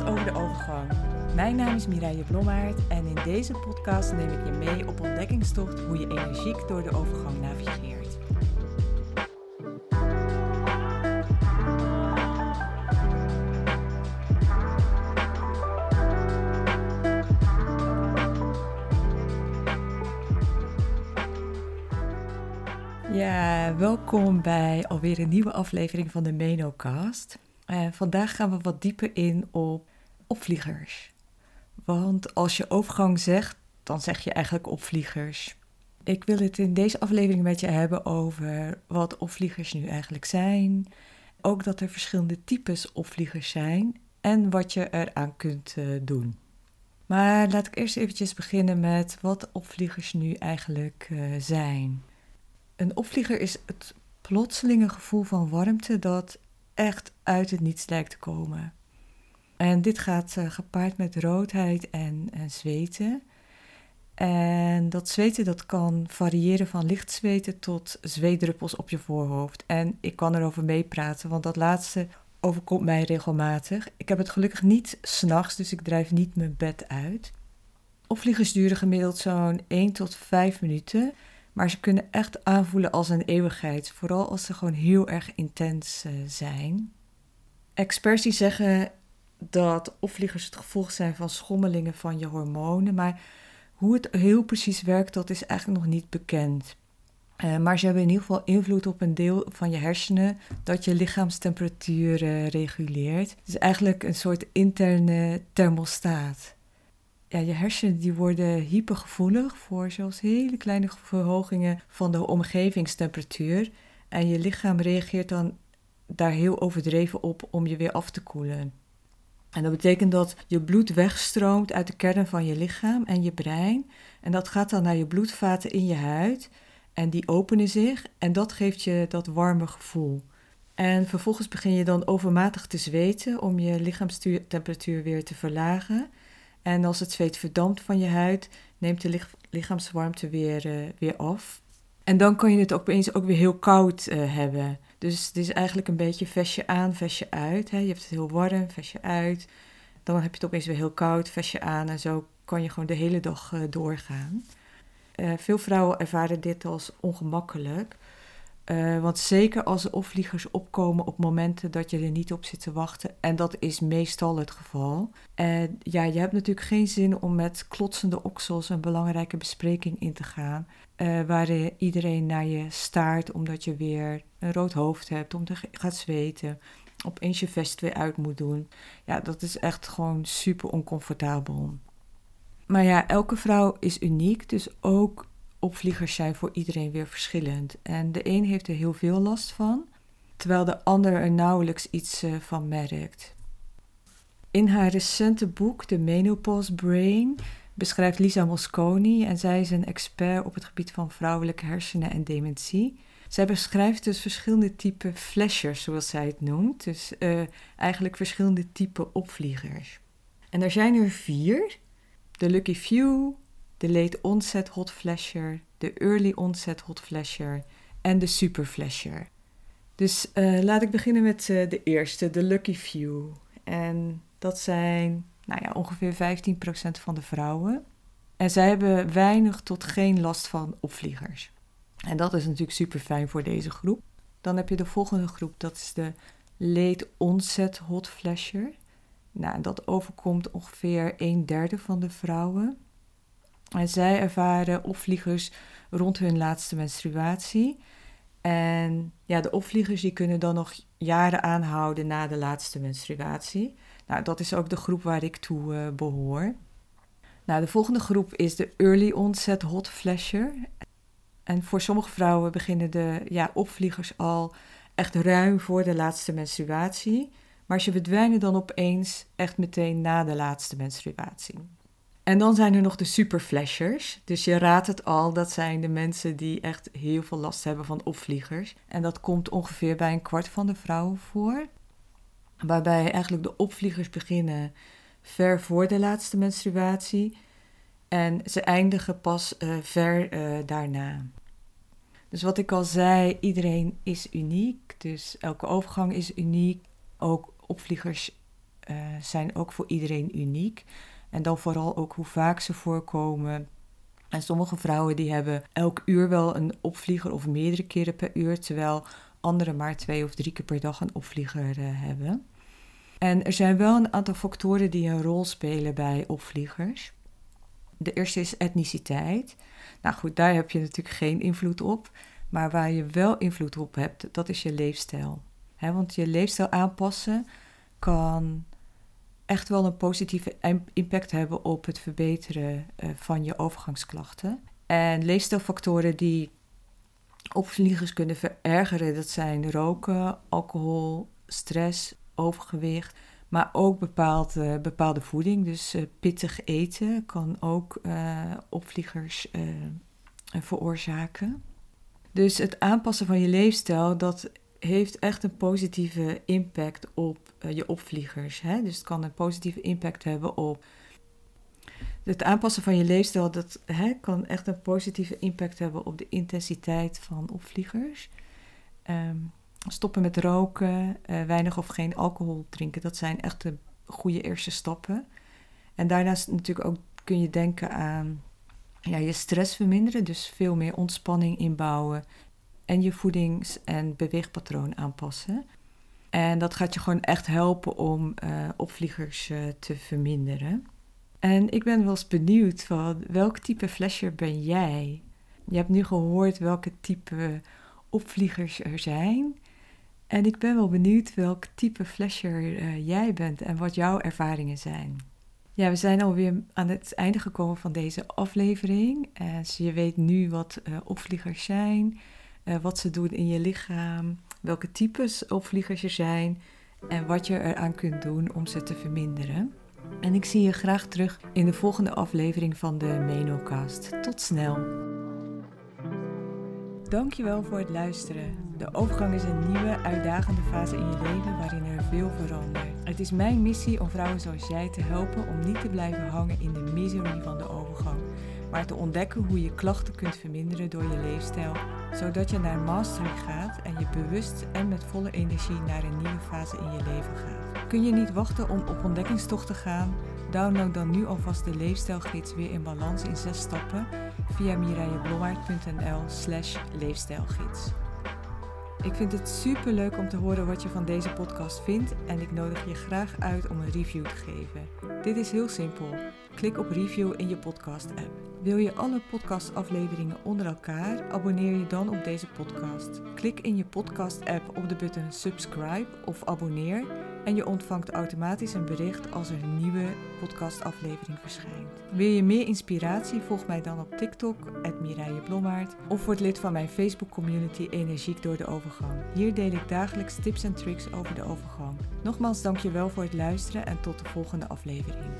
over de overgang. Mijn naam is Mireille Blommaert en in deze podcast neem ik je mee op ontdekkingstocht hoe je energiek door de overgang navigeert. Ja, welkom bij alweer een nieuwe aflevering van de Menocast. Uh, vandaag gaan we wat dieper in op opvliegers. Want als je overgang zegt, dan zeg je eigenlijk opvliegers. Ik wil het in deze aflevering met je hebben over wat opvliegers nu eigenlijk zijn. Ook dat er verschillende types opvliegers zijn en wat je eraan kunt uh, doen. Maar laat ik eerst eventjes beginnen met wat opvliegers nu eigenlijk uh, zijn. Een opvlieger is het plotselinge gevoel van warmte dat echt uit het niets lijkt te komen. En dit gaat uh, gepaard met roodheid en, en zweten. En dat zweten dat kan variëren van licht zweten tot zweetdruppels op je voorhoofd. En ik kan erover meepraten, want dat laatste overkomt mij regelmatig. Ik heb het gelukkig niet s'nachts, dus ik drijf niet mijn bed uit. Opvliegers duren gemiddeld zo'n 1 tot 5 minuten. Maar ze kunnen echt aanvoelen als een eeuwigheid, vooral als ze gewoon heel erg intens uh, zijn. Experts die zeggen dat opvliegers het gevolg zijn van schommelingen van je hormonen, maar hoe het heel precies werkt, dat is eigenlijk nog niet bekend. Uh, maar ze hebben in ieder geval invloed op een deel van je hersenen dat je lichaamstemperatuur reguleert. Het is eigenlijk een soort interne thermostaat ja, je hersenen die worden hypergevoelig voor zelfs hele kleine verhogingen van de omgevingstemperatuur. En je lichaam reageert dan daar heel overdreven op om je weer af te koelen. En dat betekent dat je bloed wegstroomt uit de kern van je lichaam en je brein. En dat gaat dan naar je bloedvaten in je huid. En die openen zich en dat geeft je dat warme gevoel. En vervolgens begin je dan overmatig te zweten om je lichaamstemperatuur weer te verlagen. En als het zweet verdampt van je huid, neemt de lichaamswarmte weer, uh, weer af. En dan kan je het opeens ook weer heel koud uh, hebben. Dus het is eigenlijk een beetje vestje aan, vestje uit. Hè. Je hebt het heel warm, vestje uit. Dan heb je het opeens weer heel koud, vestje aan. En zo kan je gewoon de hele dag uh, doorgaan. veel vrouwen ervaren dit als ongemakkelijk. Uh, want zeker als er opvliegers opkomen op momenten dat je er niet op zit te wachten, en dat is meestal het geval. En ja, je hebt natuurlijk geen zin om met klotsende oksels een belangrijke bespreking in te gaan, uh, waar iedereen naar je staart omdat je weer een rood hoofd hebt, omdat je gaat zweten, opeens je vest weer uit moet doen. Ja, dat is echt gewoon super oncomfortabel. Maar ja, elke vrouw is uniek, dus ook opvliegers zijn voor iedereen weer verschillend. En de een heeft er heel veel last van, terwijl de ander er nauwelijks iets uh, van merkt. In haar recente boek The Menopause Brain beschrijft Lisa Mosconi, en zij is een expert op het gebied van vrouwelijke hersenen en dementie. Zij beschrijft dus verschillende typen flashers, zoals zij het noemt. Dus uh, eigenlijk verschillende typen opvliegers. En er zijn er vier: de Lucky Few, de late onset hot flasher, de early onset hot flasher en de super flasher. Dus uh, laat ik beginnen met uh, de eerste, de lucky few. En dat zijn nou ja, ongeveer 15% van de vrouwen. En zij hebben weinig tot geen last van opvliegers. En dat is natuurlijk super fijn voor deze groep. Dan heb je de volgende groep, dat is de late onset hot flasher. Nou, dat overkomt ongeveer een derde van de vrouwen. En zij ervaren opvliegers rond hun laatste menstruatie. En ja, de opvliegers die kunnen dan nog jaren aanhouden na de laatste menstruatie. Nou, dat is ook de groep waar ik toe uh, behoor. Nou, de volgende groep is de early onset hot flasher. En voor sommige vrouwen beginnen de ja, opvliegers al echt ruim voor de laatste menstruatie. Maar ze verdwijnen dan opeens echt meteen na de laatste menstruatie. En dan zijn er nog de superflashers. Dus je raadt het al, dat zijn de mensen die echt heel veel last hebben van opvliegers. En dat komt ongeveer bij een kwart van de vrouwen voor. Waarbij eigenlijk de opvliegers beginnen ver voor de laatste menstruatie. En ze eindigen pas uh, ver uh, daarna. Dus wat ik al zei, iedereen is uniek. Dus elke overgang is uniek. Ook opvliegers uh, zijn ook voor iedereen uniek. En dan vooral ook hoe vaak ze voorkomen. En sommige vrouwen die hebben elk uur wel een opvlieger of meerdere keren per uur, terwijl anderen maar twee of drie keer per dag een opvlieger uh, hebben. En er zijn wel een aantal factoren die een rol spelen bij opvliegers. De eerste is etniciteit. Nou goed, daar heb je natuurlijk geen invloed op. Maar waar je wel invloed op hebt, dat is je leefstijl. want je leefstijl aanpassen kan echt wel een positieve impact hebben op het verbeteren uh, van je overgangsklachten. En leefstijlfactoren die opvliegers kunnen verergeren, dat zijn roken, alcohol, stress, overgewicht, maar ook bepaald, uh, bepaalde voeding. Dus uh, pittig eten kan ook opvliegers veroorzaken. Dus het aanpassen van je leefstijl, dat heeft echt een positieve impact op uh, je opvliegers. Hè? Dus het kan een positieve impact hebben op. Het aanpassen van je leefstijl dat, hè, kan echt een positieve impact hebben op de intensiteit van opvliegers. Um, stoppen met roken, uh, weinig of geen alcohol drinken, dat zijn echt de goede eerste stappen. En daarnaast natuurlijk ook kun je denken aan ja, je stress verminderen, dus veel meer ontspanning inbouwen en je voedings- en beweegpatroon aanpassen. En dat gaat je gewoon echt helpen om uh, opvliegers uh, te verminderen. En ik ben wel eens benieuwd van welk type flasher ben jij? Je hebt nu gehoord welke type opvliegers er zijn. En ik ben wel benieuwd welk type flasher uh, jij bent en wat jouw ervaringen zijn. Ja, we zijn alweer aan het einde gekomen van deze aflevering. En dus je weet nu wat opvliegers zijn, uh, wat ze doen in je lichaam, welke types opvliegers er zijn en wat je eraan kunt doen om ze te verminderen. En ik zie je graag terug in de volgende aflevering van de Menocast. Tot snel! Dankjewel voor het luisteren. De overgang is een nieuwe, uitdagende fase in je leven waarin er veel verandert. Het is mijn missie om vrouwen zoals jij te helpen om niet te blijven hangen in de misery van de overgang maar te ontdekken hoe je klachten kunt verminderen door je leefstijl, zodat je naar mastery gaat en je bewust en met volle energie naar een nieuwe fase in je leven gaat. Kun je niet wachten om op ontdekkingstocht te gaan? Download dan nu alvast de leefstijlgids weer in balans in zes stappen via mireilleblommaert.nl slash leefstijlgids. Ik vind het super leuk om te horen wat je van deze podcast vindt en ik nodig je graag uit om een review te geven. Dit is heel simpel. Klik op review in je podcast-app. Wil je alle podcastafleveringen onder elkaar? Abonneer je dan op deze podcast. Klik in je podcast-app op de button subscribe of abonneer en je ontvangt automatisch een bericht als er een nieuwe podcastaflevering verschijnt. Wil je meer inspiratie? Volg mij dan op TikTok, Mireille of word lid van mijn Facebook community Energiek door de Overgang. Hier deel ik dagelijks tips en tricks over de overgang. Nogmaals dankjewel voor het luisteren en tot de volgende aflevering.